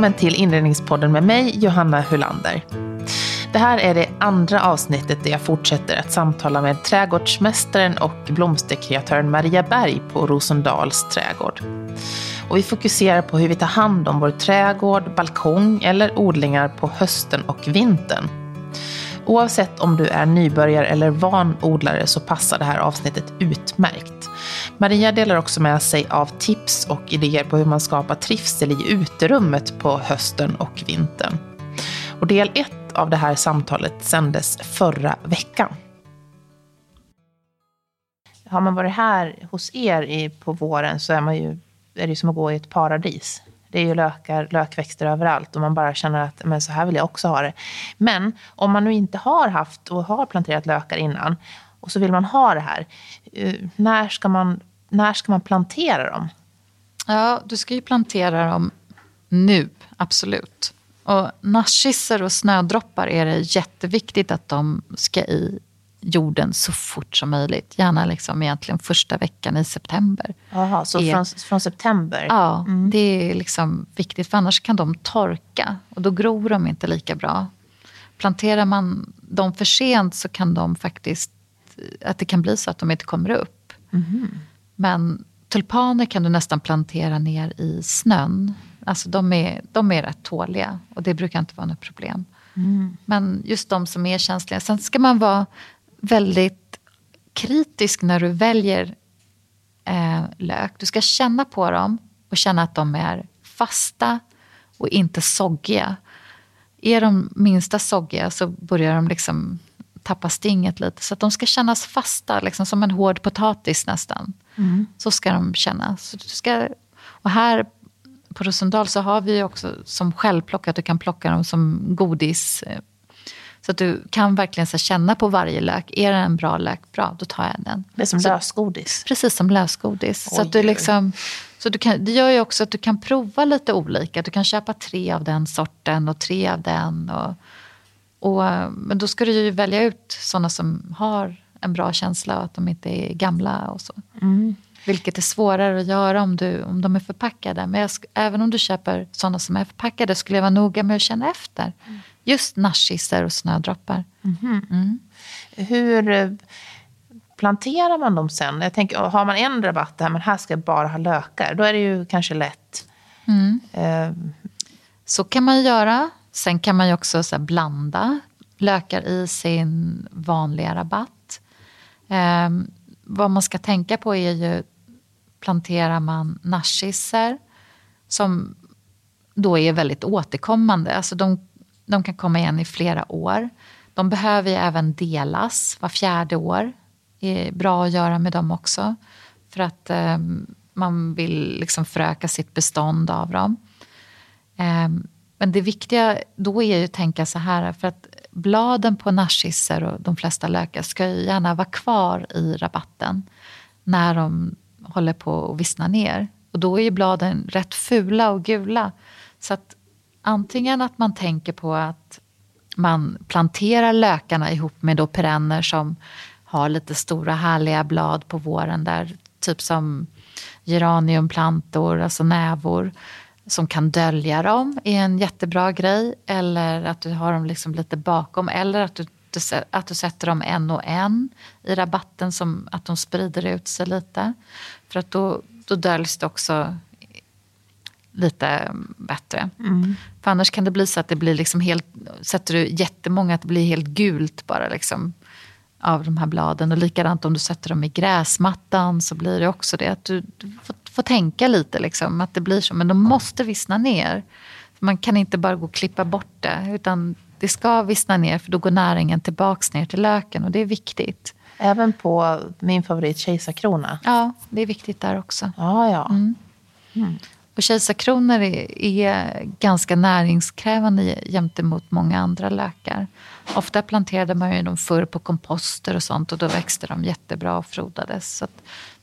Välkommen till Inredningspodden med mig, Johanna Hulander. Det här är det andra avsnittet där jag fortsätter att samtala med trädgårdsmästaren och blomsterkreatören Maria Berg på Rosendals trädgård. Och vi fokuserar på hur vi tar hand om vår trädgård, balkong eller odlingar på hösten och vintern. Oavsett om du är nybörjare eller van odlare så passar det här avsnittet utmärkt. Maria delar också med sig av tips och idéer på hur man skapar trivsel i uterummet på hösten och vintern. Och del ett av det här samtalet sändes förra veckan. Har man varit här hos er på våren så är, man ju, är det som att gå i ett paradis. Det är ju lökar, lökväxter överallt och man bara känner att men så här vill jag också ha det. Men om man nu inte har haft och har planterat lökar innan och så vill man ha det här. Eh, när ska man, när ska man plantera dem? Ja, du ska ju plantera dem nu, absolut. Och narcisser och snödroppar är det jätteviktigt att de ska i jorden så fort som möjligt. Gärna liksom egentligen första veckan i september. Jaha, så är, från, från september? Ja, mm. det är liksom viktigt för annars kan de torka och då gror de inte lika bra. Planterar man dem för sent så kan de faktiskt, att det kan bli så att de inte kommer upp. Mm. Men tulpaner kan du nästan plantera ner i snön. Alltså de är, de är rätt tåliga och det brukar inte vara något problem. Mm. Men just de som är känsliga. Sen ska man vara väldigt kritisk när du väljer eh, lök. Du ska känna på dem och känna att de är fasta och inte soggiga. Är de minsta soggiga så börjar de liksom tappa stinget lite. Så att de ska kännas fasta, liksom som en hård potatis nästan. Mm. Så ska de kännas. Så du ska, och här på Rosendal så har vi också som självplock att du kan plocka dem som godis så att du kan verkligen så känna på varje lök. Är det en bra lök? Bra, då tar jag den. Det är som så, lösgodis? Precis som lösgodis. Oj, så att du liksom, så du kan, det gör ju också att du kan prova lite olika. Du kan köpa tre av den sorten och tre av den. Och, och, men då ska du ju välja ut sådana som har en bra känsla och att de inte är gamla och så. Mm. Vilket är svårare att göra om, du, om de är förpackade. Men jag, även om du köper sådana som är förpackade skulle jag vara noga med att känna efter. Mm. Just narcisser och snödroppar. Mm. Mm. Hur eh, planterar man dem sen? Jag tänker, har man en rabatt där, men här ska jag bara ha lökar, då är det ju kanske lätt. Mm. Uh. Så kan man göra. Sen kan man ju också så blanda lökar i sin vanliga rabatt. Eh, vad man ska tänka på är ju, planterar man narcisser som då är väldigt återkommande. Alltså de de kan komma igen i flera år. De behöver ju även delas var fjärde år. Det är bra att göra med dem också. För att eh, man vill liksom föröka sitt bestånd av dem. Eh, men det viktiga då är ju att tänka så här, för att bladen på narcisser och de flesta lökar ska ju gärna vara kvar i rabatten när de håller på att vissna ner. Och då är ju bladen rätt fula och gula. Så att antingen att man tänker på att man planterar lökarna ihop med då perenner som har lite stora härliga blad på våren där, typ som geraniumplantor, alltså nävor som kan dölja dem är en jättebra grej. Eller att du har dem liksom lite bakom. Eller att du, att du sätter dem en och en i rabatten, som att de sprider ut sig lite. För att då, då döljs det också lite bättre. Mm. För annars kan det bli så att det blir liksom helt, sätter du jättemånga att det blir helt gult bara liksom av de här bladen. Och likadant om du sätter dem i gräsmattan så blir det också det. Att du, du får, får, tänka lite liksom, att det blir så. Men de måste vissna ner. Man kan inte bara gå och klippa bort det. Utan det ska vissna ner för då går näringen tillbaks ner till löken och det är viktigt. Även på min favorit kejsarkrona? Ja, det är viktigt där också. Ja, ja. Mm. Mm. Och kejsarkronor är, är ganska näringskrävande gentemot många andra lökar. Ofta planterade man ju dem förr på komposter och sånt och då växte de jättebra och frodades. Så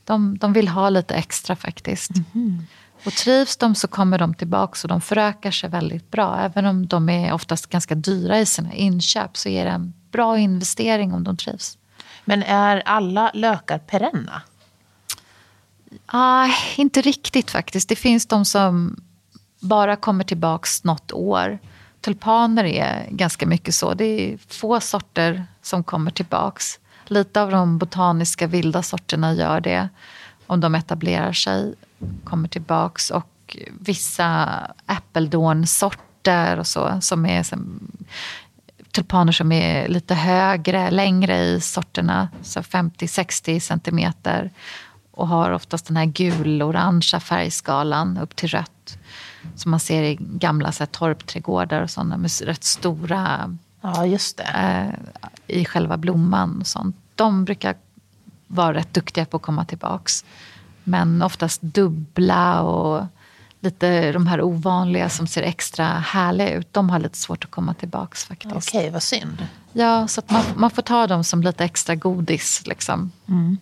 de, de vill ha lite extra faktiskt. Mm. Och trivs de så kommer de tillbaka och de förökar sig väldigt bra. Även om de är oftast ganska dyra i sina inköp så är det en bra investering om de trivs. Men är alla lökar perenna? Ah, inte riktigt faktiskt. Det finns de som bara kommer tillbaks något år. Tulpaner är ganska mycket så. Det är få sorter som kommer tillbaks. Lite av de botaniska vilda sorterna gör det. Om de etablerar sig, kommer tillbaks. Och vissa äppeldånsorter och så, som är som, tulpaner som är lite högre, längre i sorterna, så 50-60 centimeter och har oftast den här gul-orangea färgskalan upp till rött som man ser i gamla så här, torpträdgårdar och sådana med rätt stora ja, just det. Eh, i själva blomman. Och sånt. De brukar vara rätt duktiga på att komma tillbaks. Men oftast dubbla och lite de här ovanliga som ser extra härliga ut. De har lite svårt att komma tillbaks faktiskt. Okej, okay, vad synd. Ja, så man, man får ta dem som lite extra godis. Liksom. Mm.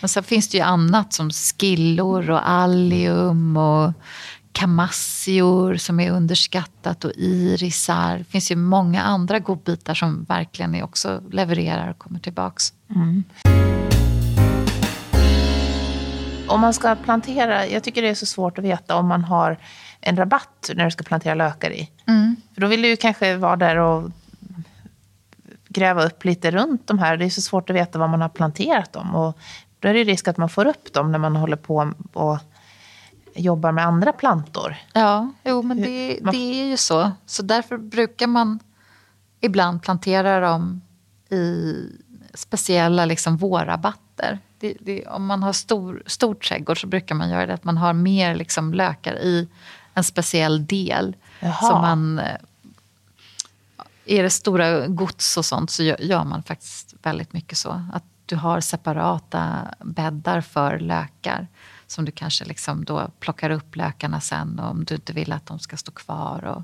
Men sen finns det ju annat som skillor och allium och kamassior som är underskattat och irisar. Det finns ju många andra godbitar som verkligen också levererar och kommer tillbaks. Mm. Om man ska plantera, jag tycker det är så svårt att veta om man har en rabatt när du ska plantera lökar i. Mm. För då vill du ju kanske vara där och gräva upp lite runt de här. Det är så svårt att veta var man har planterat dem. Och då är det risk att man får upp dem när man håller på och jobbar med andra plantor. Ja, jo, men det, det är ju så. Så därför brukar man ibland plantera dem i speciella liksom vårrabatter. Det, det, om man har stor, stor trädgård så brukar man göra det att man har mer liksom lökar i en speciell del. Jaha. Så man, eh, är det stora gods och sånt så gör man faktiskt väldigt mycket så. Att du har separata bäddar för lökar som du kanske liksom då plockar upp lökarna sen om du inte vill att de ska stå kvar. Och,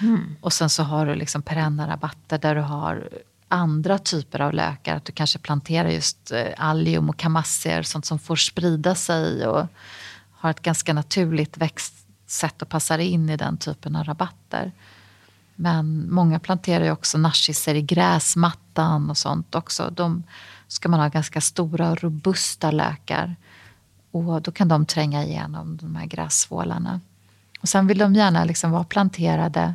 mm. och sen så har du liksom perenna rabatter där du har andra typer av lökar. Att du kanske planterar just eh, allium och kamassier, sånt som får sprida sig och har ett ganska naturligt växtsätt och passar in i den typen av rabatter. Men många planterar ju också narcisser i gräsmattan och sånt också. De ska man ha ganska stora och robusta lökar. Och då kan de tränga igenom de här grässvålarna. Och sen vill de gärna liksom vara planterade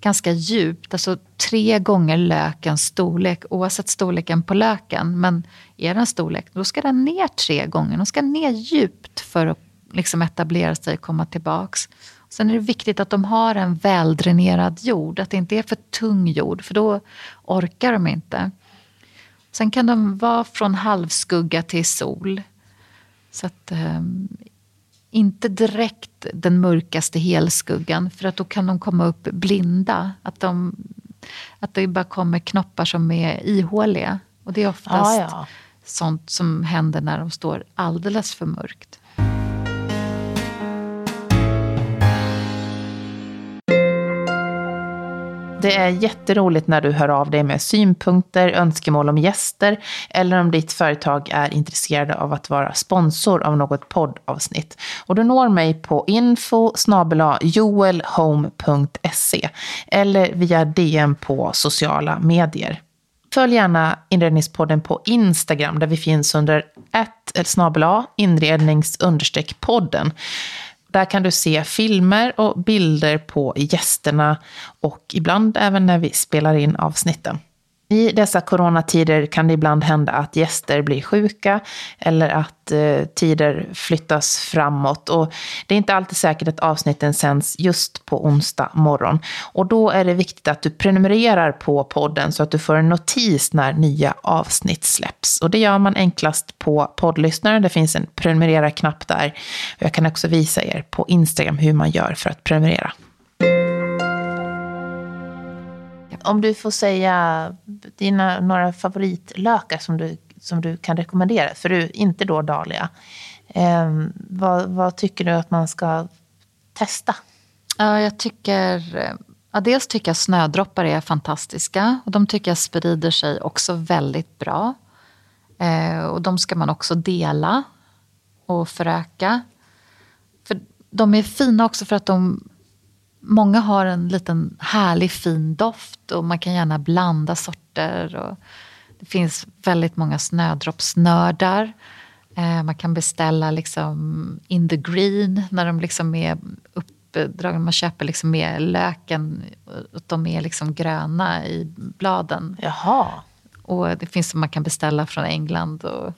ganska djupt, alltså tre gånger lökens storlek oavsett storleken på löken. Men är den storlek, då ska den ner tre gånger. Den ska ner djupt för att liksom etablera sig och komma tillbaks. Sen är det viktigt att de har en väldränerad jord, att det inte är för tung jord, för då orkar de inte. Sen kan de vara från halvskugga till sol. Så att, um, inte direkt den mörkaste helskuggan för att då kan de komma upp blinda. Att, de, att det bara kommer knoppar som är ihåliga. Och det är oftast ah, ja. sånt som händer när de står alldeles för mörkt. Det är jätteroligt när du hör av dig med synpunkter, önskemål om gäster eller om ditt företag är intresserade av att vara sponsor av något poddavsnitt. Och du når mig på info joelhome.se eller via DM på sociala medier. Följ gärna Inredningspodden på Instagram där vi finns under ett snabel inrednings podden. Där kan du se filmer och bilder på gästerna och ibland även när vi spelar in avsnitten. I dessa coronatider kan det ibland hända att gäster blir sjuka eller att eh, tider flyttas framåt. Och det är inte alltid säkert att avsnitten sänds just på onsdag morgon. Och då är det viktigt att du prenumererar på podden så att du får en notis när nya avsnitt släpps. Och det gör man enklast på poddlyssnaren. Det finns en prenumerera-knapp där. Jag kan också visa er på Instagram hur man gör för att prenumerera. Om du får säga dina, några favoritlökar som du, som du kan rekommendera, för du, inte då dahlia. Eh, vad, vad, tycker du att man ska testa? Ja, jag tycker, ja, dels tycker jag snödroppar är fantastiska. Och de tycker jag sprider sig också väldigt bra. Eh, och de ska man också dela och föröka. För de är fina också för att de Många har en liten härlig fin doft och man kan gärna blanda sorter. Och det finns väldigt många snödroppsnördar. Eh, man kan beställa liksom in the green när de liksom är uppdragna. Man köper liksom med löken och de är liksom gröna i bladen. Jaha. Och det finns som man kan beställa från England. Och,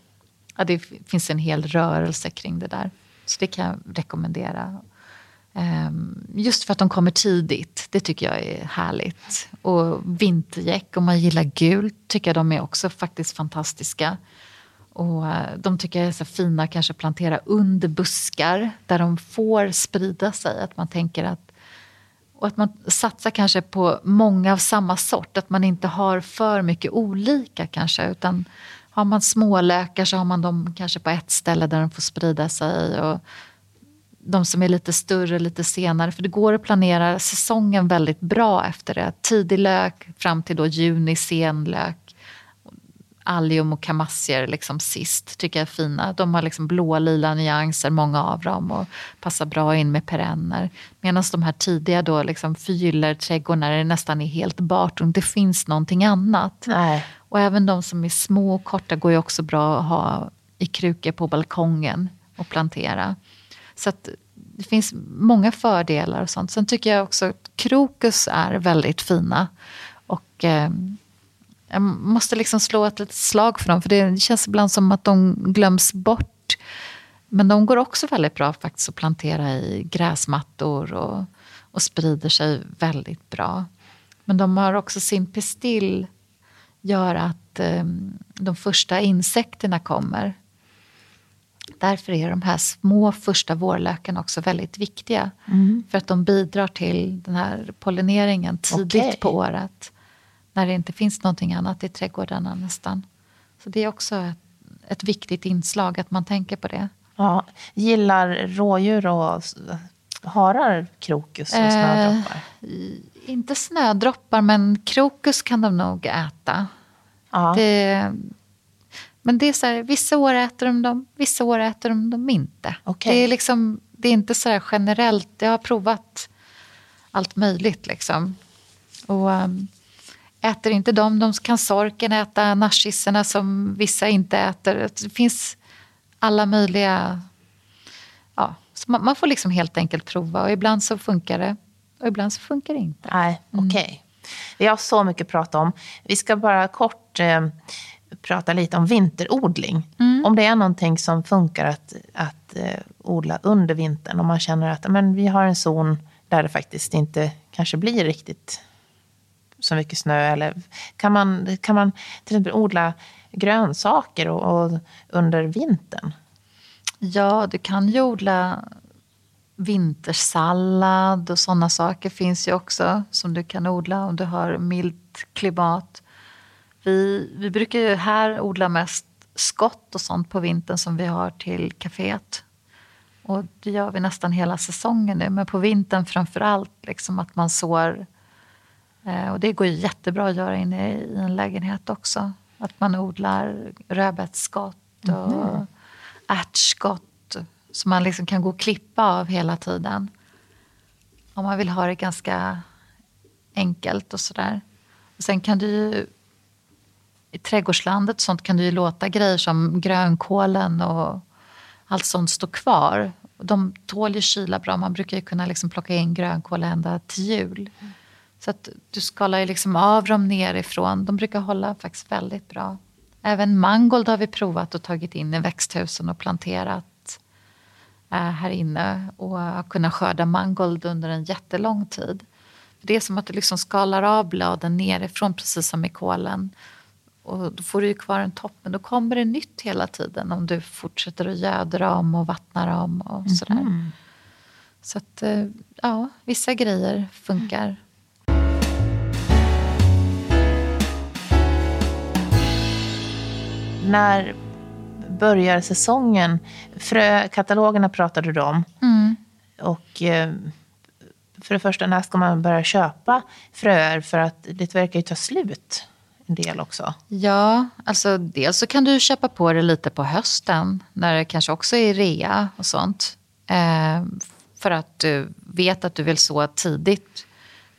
ja, det finns en hel rörelse kring det där. Så det kan jag rekommendera. Ehm, just för att de kommer tidigt. Det tycker jag är härligt. Och vintergäck, om man gillar gult, tycker jag de är också faktiskt fantastiska. Och eh, de tycker jag är så fina kanske plantera under buskar där de får sprida sig. Att man tänker att och att man satsar kanske på många av samma sort. Att man inte har för mycket olika kanske. Utan har man smålökar så har man dem kanske på ett ställe där de får sprida sig. Och de som är lite större lite senare. För det går att planera säsongen väldigt bra efter det. Tidig lök fram till då juni, senlök. Allium och kamassier liksom sist tycker jag är fina. De har liksom blåa, lila nyanser, många av dem och passar bra in med perenner. Medan de här tidiga då liksom förgyller trädgården när det nästan är helt bart och inte finns någonting annat. Nej. Och även de som är små och korta går ju också bra att ha i krukor på balkongen och plantera. Så att det finns många fördelar och sånt. Sen tycker jag också att krokus är väldigt fina. Och eh, jag måste liksom slå ett litet slag för dem. För det känns ibland som att de glöms bort. Men de går också väldigt bra faktiskt att plantera i gräsmattor och, och sprider sig väldigt bra. Men de har också sin pistill gör att eh, de första insekterna kommer. Därför är de här små första vårlöken också väldigt viktiga. Mm. För att de bidrar till den här pollineringen tidigt Okej. på året. När det inte finns någonting annat i trädgårdarna nästan. Så det är också ett, ett viktigt inslag att man tänker på det. Ja. Gillar rådjur och harar krokus och Eh, snödroppar? Inte snödroppar men krokus kan de nog äta. Ja. Det, men det är så här, vissa år äter de dem, vissa år äter de dem inte. Okej. Det, är liksom, det är inte så här generellt. Jag har provat allt möjligt. Liksom. Och, um, äter inte de, de kan sorken äta narcisserna som vissa inte äter. Det finns alla möjliga... Ja, man, man får liksom helt enkelt prova och ibland så funkar det och ibland så funkar det inte. Nej, Mm. okej. Vi har så mycket att prata om. Vi ska bara kort eh, prata lite om vinterodling. Mm. Om det är någonting som funkar att, att eh, odla under vintern. Om man känner att men, vi har en zon där det faktiskt inte kanske blir riktigt så mycket snö. Eller kan man, kan man till exempel odla grönsaker och, och under vintern? Ja, du kan ju odla vintersallad och sådana saker finns ju också som du kan odla om du har milt klimat. Vi, vi brukar ju här odla mest skott och sånt på vintern som vi har till kaféet. Och det gör vi nästan hela säsongen nu, men på vintern framför allt liksom att man sår. Eh, och det går ju jättebra att göra inne i en lägenhet också. Att man odlar rödbetsskott och ärtskott som man liksom kan gå och klippa av hela tiden. Om man vill ha det ganska enkelt och sådär. Sen kan du ju i trädgårdslandet och sånt kan du ju låta grejer som grönkålen och allt sånt stå kvar. De tål ju kyla bra. Man brukar ju kunna liksom plocka in grönkål ända till jul. Så att du skalar ju liksom av dem nerifrån. De brukar hålla faktiskt väldigt bra. Även mangold har vi provat och tagit in i växthusen och planterat eh, här inne och har kunnat skörda mangold under en jättelång tid. Det är som att du liksom skalar av bladen nerifrån precis som i kålen. Och då får du ju kvar en topp, men då kommer det nytt hela tiden om du fortsätter att göda dem och vattna dem och sådär. Så att, eh, ja, vissa grejer funkar. När börjar säsongen? Frökatalogerna pratade du om. Mm. Och eh, för det första, när ska man börja köpa fröer? För att det verkar ju ta slut del också. Ja, alltså dels så kan du köpa på det lite på hösten när det kanske också är rea och sånt. Eh, för att du vet att du vill så tidigt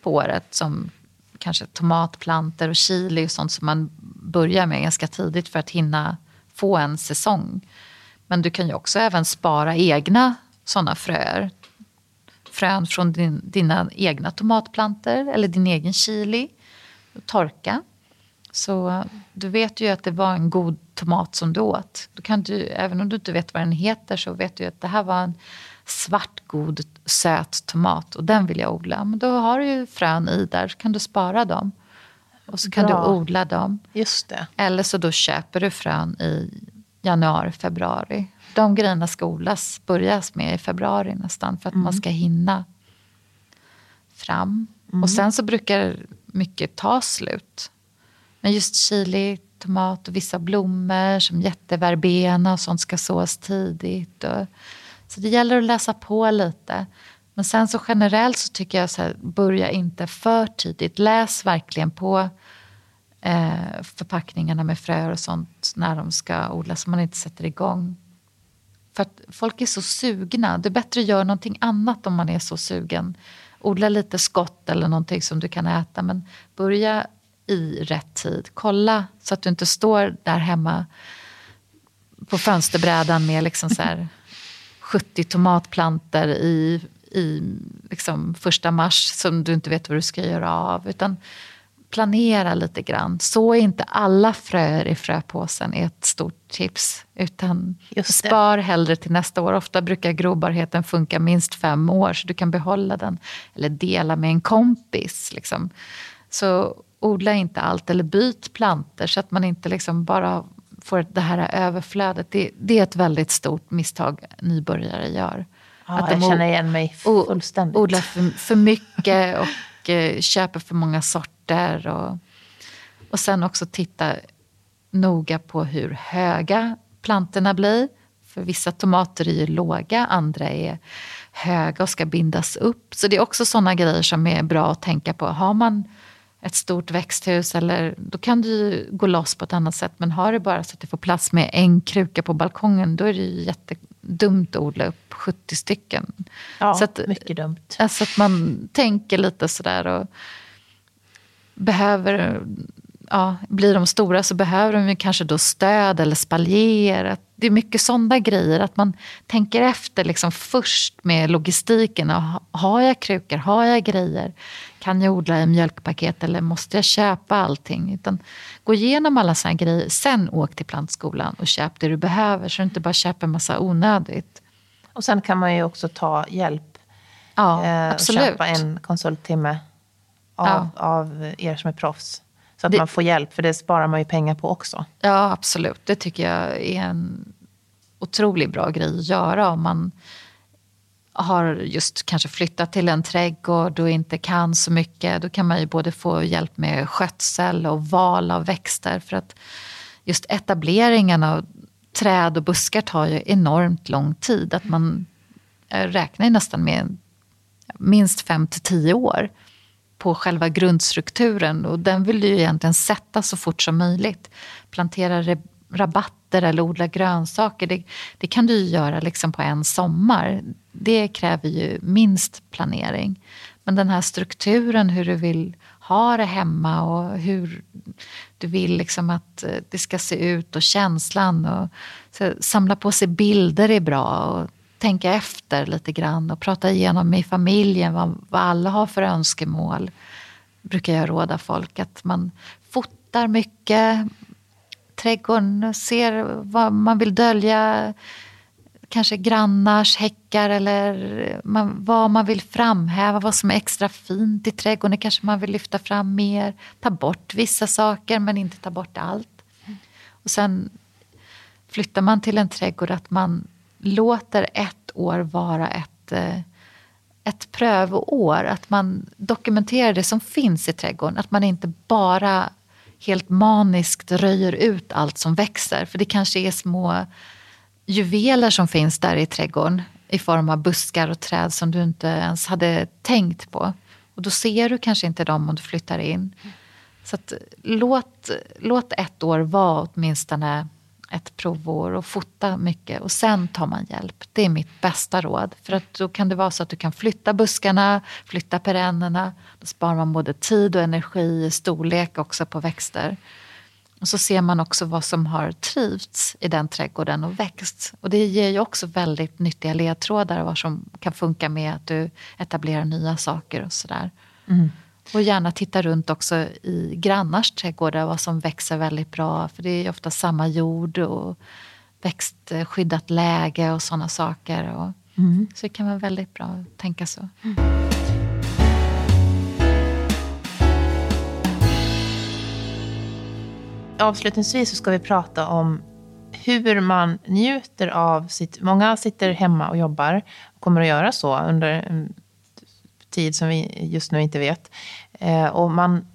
på året som kanske tomatplanter och chili och sånt som man börjar med ganska tidigt för att hinna få en säsong. Men du kan ju också även spara egna sådana fröer. Frön från din, dina egna tomatplanter eller din egen chili. Torka. Så du vet ju att det var en god tomat som du åt. Då kan du, även om du inte vet vad den heter så vet du att det här var en svart, god, söt tomat och den vill jag odla. Men då har du ju frön i där, så kan du spara dem. Och så kan Bra. du odla dem. Just det. Eller så då köper du frön i januari, februari. De grejerna ska odlas, börjas med i februari nästan för att mm. man ska hinna fram. Mm. Och sen så brukar mycket ta slut. Men just chili, tomat och vissa blommor som jätteverbena och sånt ska sås tidigt. Och, så det gäller att läsa på lite. Men sen så generellt så tycker jag så här, börja inte för tidigt. Läs verkligen på eh, förpackningarna med fröer och sånt när de ska odlas så man inte sätter igång. För att folk är så sugna. Det är bättre att göra någonting annat om man är så sugen. Odla lite skott eller någonting som du kan äta men börja i rätt tid. Kolla så att du inte står där hemma på fönsterbrädan med liksom så här 70 tomatplanter i, i liksom första mars som du inte vet vad du ska göra av. Utan planera lite grann. Så inte alla fröer i fröpåsen är ett stort tips. Utan spar hellre till nästa år. Ofta brukar grobarheten funka minst fem år så du kan behålla den. Eller dela med en kompis. Liksom. Så odla inte allt eller byt planter så att man inte liksom bara får det här överflödet. Det, det är ett väldigt stort misstag nybörjare gör. Ja, att de jag känner igen mig fullständigt. Odlar för, för mycket och eh, köper för många sorter. Och, och sen också titta noga på hur höga plantorna blir. För vissa tomater är ju låga, andra är höga och ska bindas upp. Så det är också sådana grejer som är bra att tänka på. Har man ett stort växthus eller då kan du gå loss på ett annat sätt. Men har du bara så att du får plats med en kruka på balkongen då är det ju jättedumt att odla upp 70 stycken. Ja, så att, mycket dumt. Alltså att man tänker lite sådär och behöver, ja, blir de stora så behöver de kanske då stöd eller spaljer. Det är mycket sådana grejer, att man tänker efter liksom först med logistiken. Har jag krukor? Har jag grejer? Kan jag odla i mjölkpaket eller måste jag köpa allting? Utan gå igenom alla sådana grejer, sen åk till plantskolan och köp det du behöver så du inte bara köper massa onödigt. Och sen kan man ju också ta hjälp. Ja, eh, absolut. Köpa en konsulttimme av, ja. av er som är proffs. Så att det, man får hjälp, för det sparar man ju pengar på också. Ja, absolut. Det tycker jag är en otroligt bra grej att göra om man har just kanske flyttat till en trädgård och inte kan så mycket. Då kan man ju både få hjälp med skötsel och val av växter. För att just etableringen av träd och buskar tar ju enormt lång tid. Att man räknar nästan med minst fem till tio år på själva grundstrukturen och den vill du ju egentligen sätta så fort som möjligt. Plantera rabatter eller odla grönsaker, det, det kan du ju göra liksom på en sommar. Det kräver ju minst planering. Men den här strukturen, hur du vill ha det hemma och hur du vill liksom att eh, det ska se ut och känslan. Och, så, samla på sig bilder är bra och tänka efter lite grann och prata igenom i familjen vad, vad alla har för önskemål. Brukar jag råda folk att man fotar mycket, trädgården, ser vad man vill dölja, kanske grannars häckar eller man, vad man vill framhäva, vad som är extra fint i trädgården. Det kanske man vill lyfta fram mer, ta bort vissa saker men inte ta bort allt. Och sen flyttar man till en trädgård att man låter ett år vara ett, eh, ett prövoår. Att man dokumenterar det som finns i trädgården. Att man inte bara helt maniskt röjer ut allt som växer. För det kanske är små juveler som finns där i trädgården i form av buskar och träd som du inte ens hade tänkt på. Och då ser du kanske inte dem om du flyttar in. Så att, låt, låt ett år vara åtminstone ett provår och fota mycket och sen tar man hjälp. Det är mitt bästa råd. För att då kan det vara så att du kan flytta buskarna, flytta perennerna. Då sparar man både tid och energi, storlek också på växter. Och så ser man också vad som har trivts i den trädgården och växt. Och det ger ju också väldigt nyttiga ledtrådar vad som kan funka med att du etablerar nya saker och sådär. Mm. Och gärna titta runt också i grannars trädgårdar vad som växer väldigt bra. För det är ofta samma jord och växtskyddat läge och sådana saker. Och, mm. Så det kan vara väldigt bra att tänka så. Mm. Avslutningsvis så ska vi prata om hur man njuter av sitt... Många sitter hemma och jobbar och kommer att göra så under tid som vi just nu inte vet. Eh, och man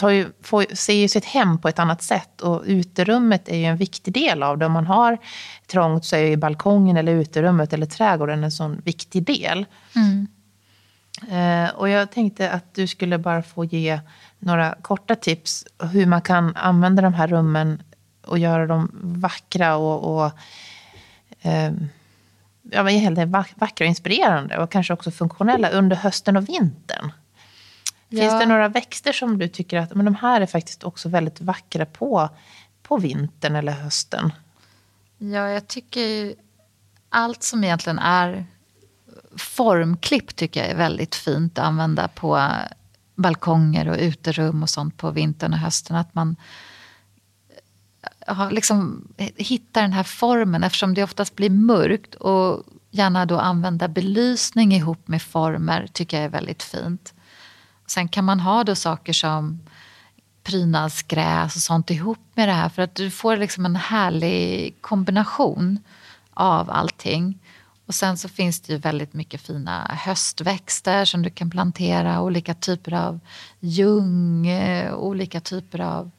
tar ju, får, ser ju sitt hem på ett annat sätt. Och uterummet är ju en viktig del av det. Om man har trångt så är ju balkongen eller uterummet eller trädgården en sån viktig del. Mm. Eh, och jag tänkte att du skulle bara få ge några korta tips hur man kan använda de här rummen och göra dem vackra och, och eh, ja, helt vackra och inspirerande och kanske också funktionella under hösten och vintern. Ja. Finns det några växter som du tycker att men de här är faktiskt också väldigt vackra på, på vintern eller hösten? Ja, jag tycker allt som egentligen är formklipp tycker jag är väldigt fint att använda på balkonger och uterum och sånt på vintern och hösten. Att man ha, liksom eh, hitta den här formen eftersom det oftast blir mörkt och gärna då använda belysning ihop med former tycker jag är väldigt fint. Sen kan man ha då saker som prydnadsgräs och sånt ihop med det här för att du får liksom en härlig kombination av allting. Och sen så finns det ju väldigt mycket fina höstväxter som du kan plantera. Olika typer av ljung, eh, olika typer av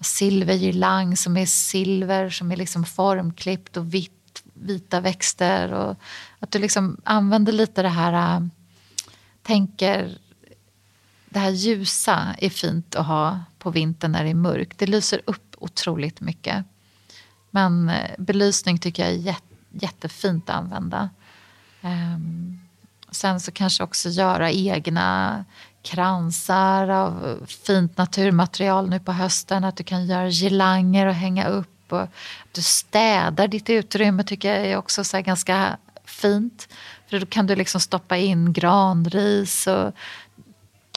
silvergirlang som är silver, som är liksom formklippt och vitt, vita växter. Och att du liksom använder lite det här, äh, tänker det här ljusa är fint att ha på vintern när det är mörkt. Det lyser upp otroligt mycket. Men äh, belysning tycker jag är jättefint att använda. Um, sen så kanske också göra egna kransar av fint naturmaterial nu på hösten. Att du kan göra girlanger och hänga upp. Och att du städar ditt utrymme tycker jag är också så ganska fint. För då kan du liksom stoppa in granris och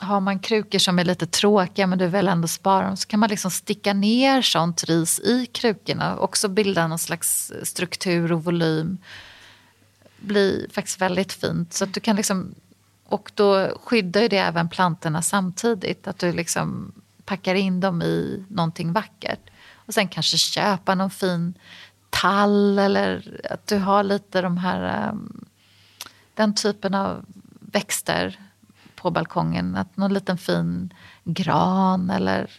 har man krukor som är lite tråkiga men du vill ändå spara dem så kan man liksom sticka ner sånt ris i krukorna och också bilda någon slags struktur och volym. blir faktiskt väldigt fint. Så att du kan liksom, och då skyddar det även plantorna samtidigt. Att du liksom packar in dem i någonting vackert. Och sen kanske köpa någon fin tall eller att du har lite de här um, den typen av växter på balkongen. Att någon liten fin gran eller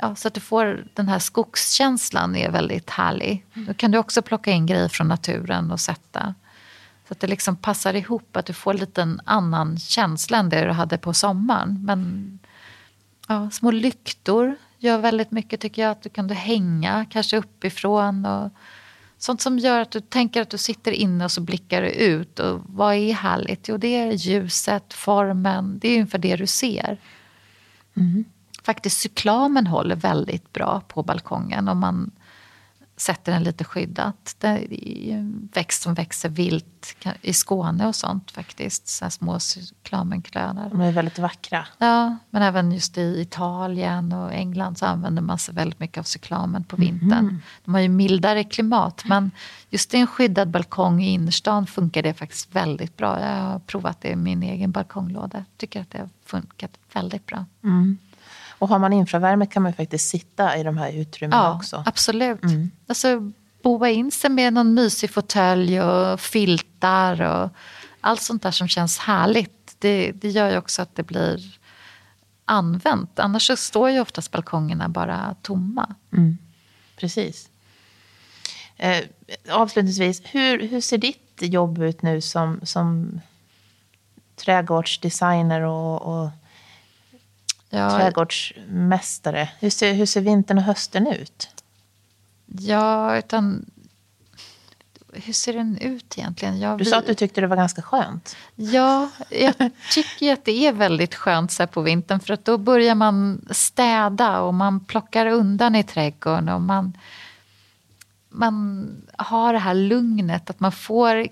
ja, så att du får den här skogskänslan är väldigt härlig. Då kan du också plocka in grejer från naturen och sätta. Så att det liksom passar ihop, att du får lite en annan känsla än det du hade på sommaren. Men ja, små lyktor gör väldigt mycket tycker jag. Att du kan hänga kanske uppifrån. Och sånt som gör att du tänker att du sitter inne och så blickar du ut. Och vad är härligt? Jo, det är ljuset, formen. Det är ungefär det du ser. Mm. Faktiskt cyklamen håller väldigt bra på balkongen. Om man sätter den lite skyddat. Det är en växt som växer vilt i Skåne och sånt faktiskt. Så små cyklamenklöver. De är väldigt vackra. Ja, men även just i Italien och England så använder man sig väldigt mycket av cyklamen på vintern. Mm. De har ju mildare klimat men just i en skyddad balkong i innerstan funkar det faktiskt väldigt bra. Jag har provat det i min egen balkonglåda. Tycker att det har funkat väldigt bra. Mm. Och har man infravärme kan man faktiskt sitta i de här utrymmena ja, också. Absolut. Mm. Alltså, boa in sig med någon mysig fåtölj och filtar och allt sånt där som känns härligt. Det, det gör ju också att det blir använt. Annars så står ju oftast balkongerna bara tomma. Mm. Precis. Eh, avslutningsvis, hur, hur ser ditt jobb ut nu som, som trädgårdsdesigner och, och ja. trädgårdsmästare. Hur ser, hur ser vintern och hösten ut? Ja, utan hur ser den ut egentligen? Jag, du sa att du tyckte det var ganska skönt. Ja, jag tycker att det är väldigt skönt så på vintern för att då börjar man städa och man plockar undan i trädgården och man, man har det här lugnet att man får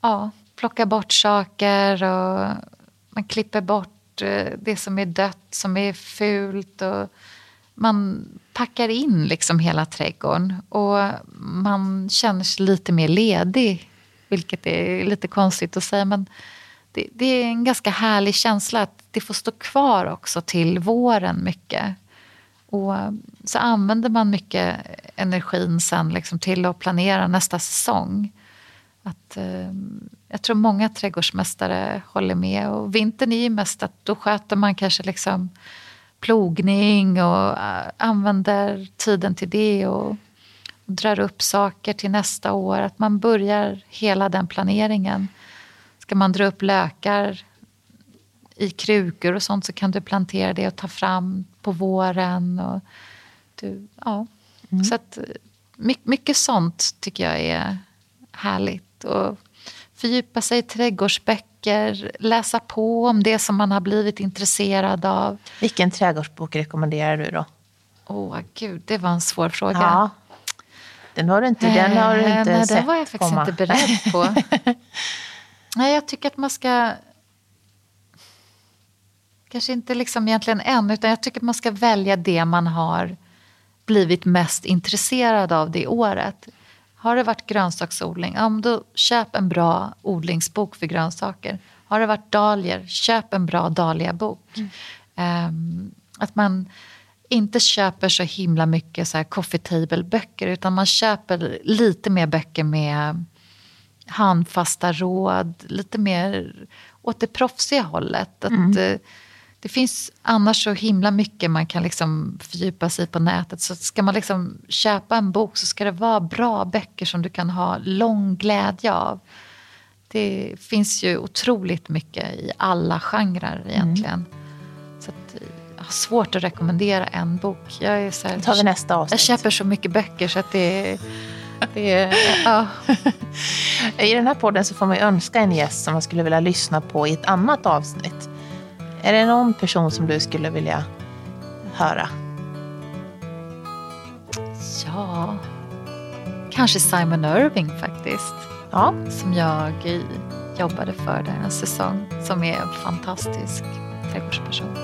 ja, plocka bort saker och man klipper bort bort eh, det som är dött, som är fult. Och man packar in liksom hela trädgården och man känner sig lite mer ledig. Vilket är lite konstigt att säga men det, det, är en ganska härlig känsla att det får stå kvar också till våren mycket. Och så använder man mycket energin sen liksom till att planera nästa säsong. Att, eh, jag tror många trädgårdsmästare håller med. Och vintern är ju mest att då sköter man kanske liksom plogning och uh, använder tiden till det och, och drar upp saker till nästa år. Att man börjar hela den planeringen. Ska man dra upp lökar i krukor och sånt så kan du plantera det och ta fram på våren. Och du, ja. Mm. Så att, mycket, mycket sånt tycker jag är härligt. Och fördjupa sig i trädgårdsböcker, läsa på om det som man har blivit intresserad av. Vilken trädgårdsbok rekommenderar du då? Åh, gud, det var en svår fråga. Ja. Den har du inte, den har du inte eh, Nej, sett den var jag faktiskt komma. inte beredd på. Nej, jag tycker att man ska... Kanske inte liksom egentligen än, utan jag tycker att man ska välja det man har blivit mest intresserad av det året. Har det varit grönsaksodling, ja, då köp en bra odlingsbok för grönsaker. Har det varit dahlior, köp en bra dahliabok. Mm. Att man inte köper så himla mycket så här coffee table-böcker utan man köper lite mer böcker med handfasta råd, lite mer åt det proffsiga hållet. Att, mm. Det finns annars så himla mycket man kan liksom fördjupa sig på nätet. Så ska man liksom köpa en bok så ska det vara bra böcker som du kan ha lång glädje av. Det finns ju otroligt mycket i alla genrer egentligen. Mm. Så att, jag har svårt att rekommendera en bok. Jag är så här, tar vi nästa avsnitt. Jag köper så mycket böcker så att det är... Det är ja. I den här podden så får man önska en gäst som man skulle vilja lyssna på i ett annat avsnitt. Är det någon person som du skulle vilja höra? Ja, kanske Simon Irving faktiskt. Ja. Som jag jobbade för där en säsong. Som är en fantastisk trädgårdsperson.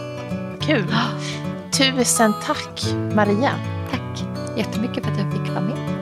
Kul. Tusen tack Maria. Tack jättemycket för att jag fick vara med.